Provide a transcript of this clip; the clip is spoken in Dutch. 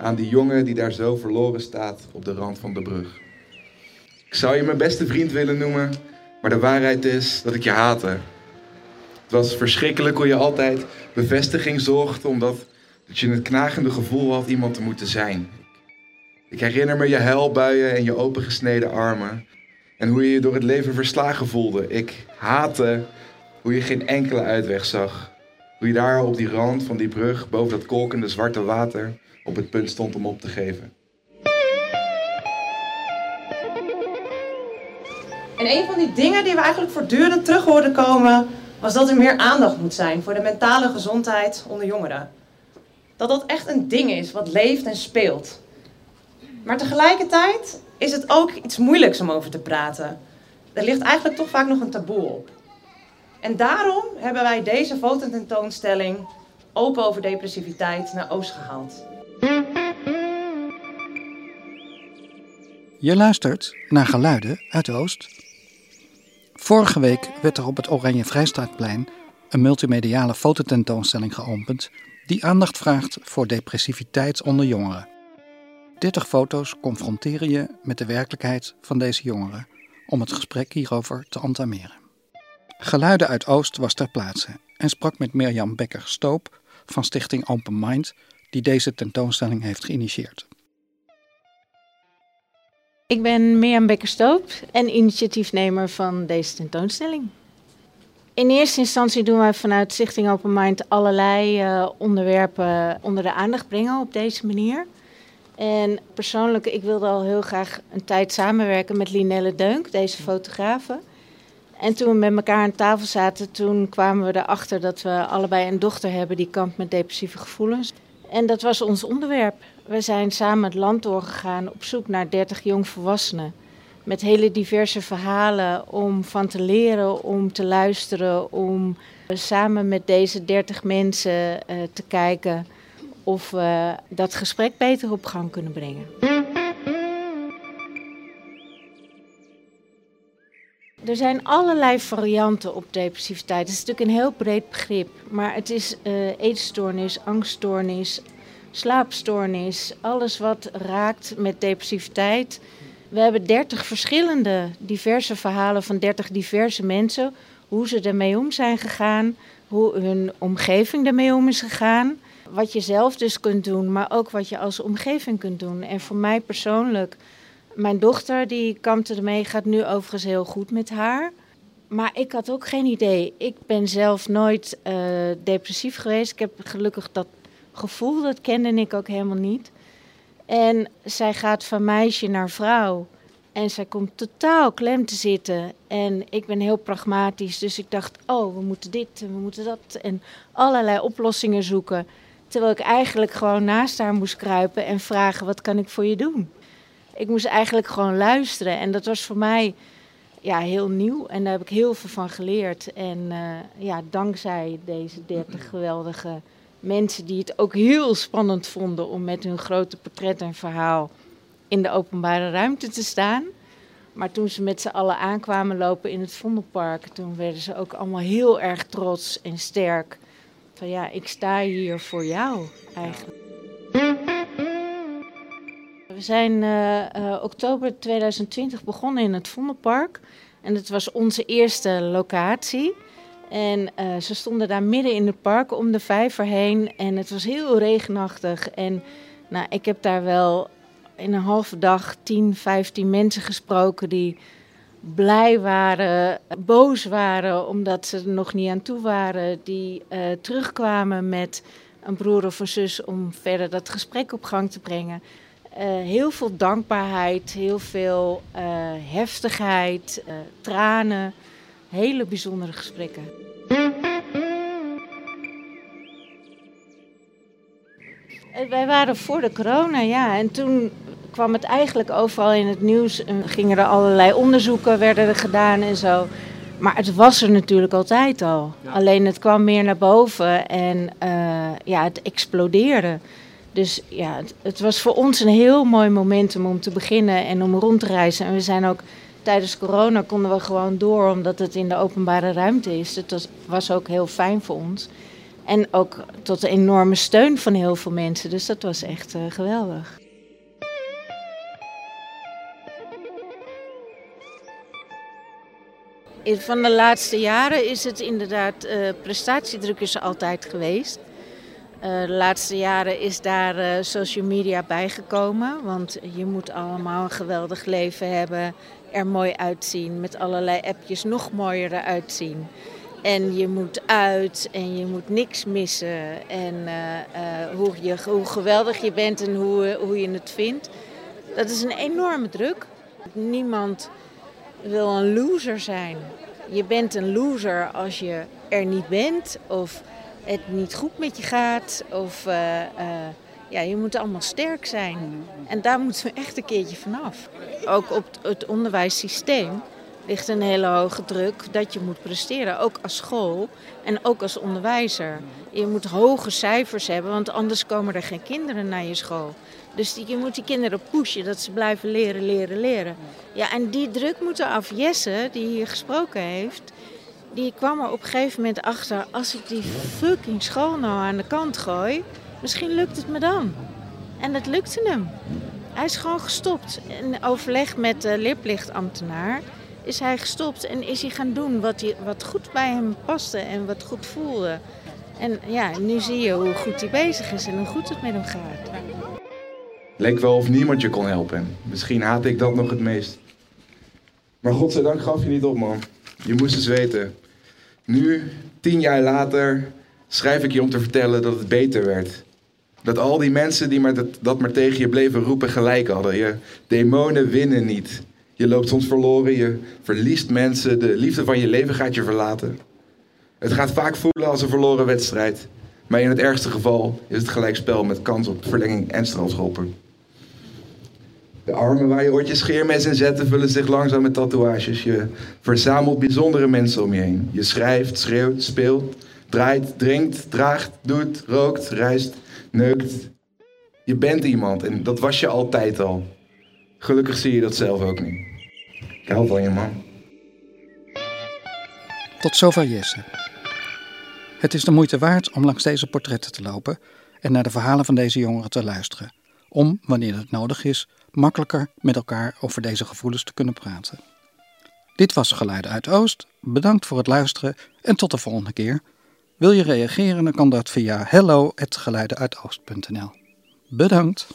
Aan die jongen die daar zo verloren staat op de rand van de brug. Ik zou je mijn beste vriend willen noemen, maar de waarheid is dat ik je haatte. Het was verschrikkelijk hoe je altijd bevestiging zocht, omdat dat je het knagende gevoel had iemand te moeten zijn. Ik herinner me je huilbuien en je opengesneden armen. En hoe je je door het leven verslagen voelde. Ik haatte hoe je geen enkele uitweg zag. Hoe je daar op die rand van die brug, boven dat kolkende zwarte water, op het punt stond om op te geven. En een van die dingen die we eigenlijk voortdurend terug hoorden komen, was dat er meer aandacht moet zijn voor de mentale gezondheid onder jongeren. Dat dat echt een ding is wat leeft en speelt. Maar tegelijkertijd is het ook iets moeilijks om over te praten. Er ligt eigenlijk toch vaak nog een taboe op. En daarom hebben wij deze fototentoonstelling Open over depressiviteit naar Oost gehaald. Je luistert naar geluiden uit Oost. Vorige week werd er op het Oranje Vrijstaatplein een multimediale fototentoonstelling geopend die aandacht vraagt voor depressiviteit onder jongeren. 30 foto's confronteren je met de werkelijkheid van deze jongeren om het gesprek hierover te entameren. Geluiden uit Oost was ter plaatse en sprak met Mirjam Becker-Stoop van Stichting Open Mind, die deze tentoonstelling heeft geïnitieerd. Ik ben Mirjam Becker-Stoop en initiatiefnemer van deze tentoonstelling. In eerste instantie doen wij vanuit Stichting Open Mind allerlei uh, onderwerpen onder de aandacht brengen op deze manier. En persoonlijk, ik wilde al heel graag een tijd samenwerken met Linelle Deunk, deze fotografe. En toen we met elkaar aan tafel zaten, toen kwamen we erachter dat we allebei een dochter hebben die kampt met depressieve gevoelens. En dat was ons onderwerp. We zijn samen het land doorgegaan op zoek naar 30 jongvolwassenen. Met hele diverse verhalen om van te leren, om te luisteren, om samen met deze 30 mensen uh, te kijken of we dat gesprek beter op gang kunnen brengen. Er zijn allerlei varianten op depressiviteit. Het is natuurlijk een heel breed begrip, maar het is uh, eetstoornis, angststoornis, slaapstoornis, alles wat raakt met depressiviteit. We hebben 30 verschillende diverse verhalen van 30 diverse mensen, hoe ze ermee om zijn gegaan, hoe hun omgeving ermee om is gegaan. Wat je zelf dus kunt doen, maar ook wat je als omgeving kunt doen. En voor mij persoonlijk, mijn dochter die kampte ermee, gaat nu overigens heel goed met haar. Maar ik had ook geen idee. Ik ben zelf nooit uh, depressief geweest. Ik heb gelukkig dat gevoel, dat kende ik ook helemaal niet. En zij gaat van meisje naar vrouw. En zij komt totaal klem te zitten. En ik ben heel pragmatisch. Dus ik dacht, oh, we moeten dit en we moeten dat. En allerlei oplossingen zoeken. Terwijl ik eigenlijk gewoon naast haar moest kruipen en vragen: wat kan ik voor je doen? Ik moest eigenlijk gewoon luisteren. En dat was voor mij ja, heel nieuw. En daar heb ik heel veel van geleerd. En uh, ja, dankzij deze 30 geweldige mensen die het ook heel spannend vonden om met hun grote portret en verhaal in de openbare ruimte te staan. Maar toen ze met z'n allen aankwamen lopen in het Vondelpark, toen werden ze ook allemaal heel erg trots en sterk van ja, ik sta hier voor jou eigenlijk. We zijn uh, uh, oktober 2020 begonnen in het Vondelpark. En het was onze eerste locatie. En uh, ze stonden daar midden in het park om de vijver heen. En het was heel regenachtig. En nou, ik heb daar wel in een halve dag 10, 15 mensen gesproken die blij waren, boos waren omdat ze er nog niet aan toe waren, die uh, terugkwamen met een broer of een zus om verder dat gesprek op gang te brengen. Uh, heel veel dankbaarheid, heel veel uh, heftigheid, tranen, hele bijzondere gesprekken. Wij waren voor de corona, ja. En toen kwam het eigenlijk overal in het nieuws. En gingen er allerlei onderzoeken werden er gedaan en zo. Maar het was er natuurlijk altijd al. Alleen het kwam meer naar boven en uh, ja, het explodeerde. Dus ja, het, het, was voor ons een heel mooi momentum om te beginnen en om rond te reizen. En we zijn ook Tijdens corona konden we gewoon door omdat het in de openbare ruimte is. Het was, was ook heel fijn voor ons. En ook tot de enorme steun van heel veel mensen. Dus dat was echt uh, geweldig. Van de laatste jaren is het inderdaad, uh, prestatiedruk is er altijd geweest. Uh, de laatste jaren is daar uh, social media bijgekomen. Want je moet allemaal een geweldig leven hebben, er mooi uitzien, met allerlei appjes nog mooier eruit zien. En je moet uit en je moet niks missen. En hoe, je, hoe geweldig je bent en hoe, hoe je het vindt. Dat is een enorme druk. Niemand wil een loser zijn. Je bent een loser als je er niet bent of het niet goed met je gaat. Of uh, uh, ja, je moet allemaal sterk zijn. En daar moeten we echt een keertje vanaf. Ook op het onderwijssysteem ligt een hele hoge druk dat je moet presteren. Ook als school en ook als onderwijzer. Je moet hoge cijfers hebben, want anders komen er geen kinderen naar je school. Dus die, je moet die kinderen pushen dat ze blijven leren, leren, leren. Ja, en die druk moet af. Jesse, die hier gesproken heeft, die kwam er op een gegeven moment achter... als ik die fucking school nou aan de kant gooi, misschien lukt het me dan. En dat lukte hem. Hij is gewoon gestopt. In overleg met de leerplichtambtenaar is hij gestopt en is hij gaan doen wat, hij, wat goed bij hem paste en wat goed voelde. En ja, nu zie je hoe goed hij bezig is en hoe goed het met hem gaat. Leek wel of niemand je kon helpen. Misschien haatte ik dat nog het meest. Maar godzijdank gaf je niet op, man. Je moest eens weten. Nu, tien jaar later, schrijf ik je om te vertellen dat het beter werd. Dat al die mensen die maar dat, dat maar tegen je bleven roepen gelijk hadden. Je demonen winnen niet. Je loopt soms verloren, je verliest mensen, de liefde van je leven gaat je verlaten. Het gaat vaak voelen als een verloren wedstrijd. Maar in het ergste geval is het gelijkspel met kans op verlenging en strafschoppen. De armen waar je je scheermes in zette vullen zich langzaam met tatoeages. Je verzamelt bijzondere mensen om je heen. Je schrijft, schreeuwt, speelt, draait, drinkt, draagt, doet, rookt, reist, neukt. Je bent iemand en dat was je altijd al. Gelukkig zie je dat zelf ook niet. Ik hou van je man. Tot zover Jesse. Het is de moeite waard om langs deze portretten te lopen en naar de verhalen van deze jongeren te luisteren. Om, wanneer het nodig is, makkelijker met elkaar over deze gevoelens te kunnen praten. Dit was Geluiden uit Oost. Bedankt voor het luisteren en tot de volgende keer. Wil je reageren, dan kan dat via hello@geluidenuitoost.nl. Bedankt.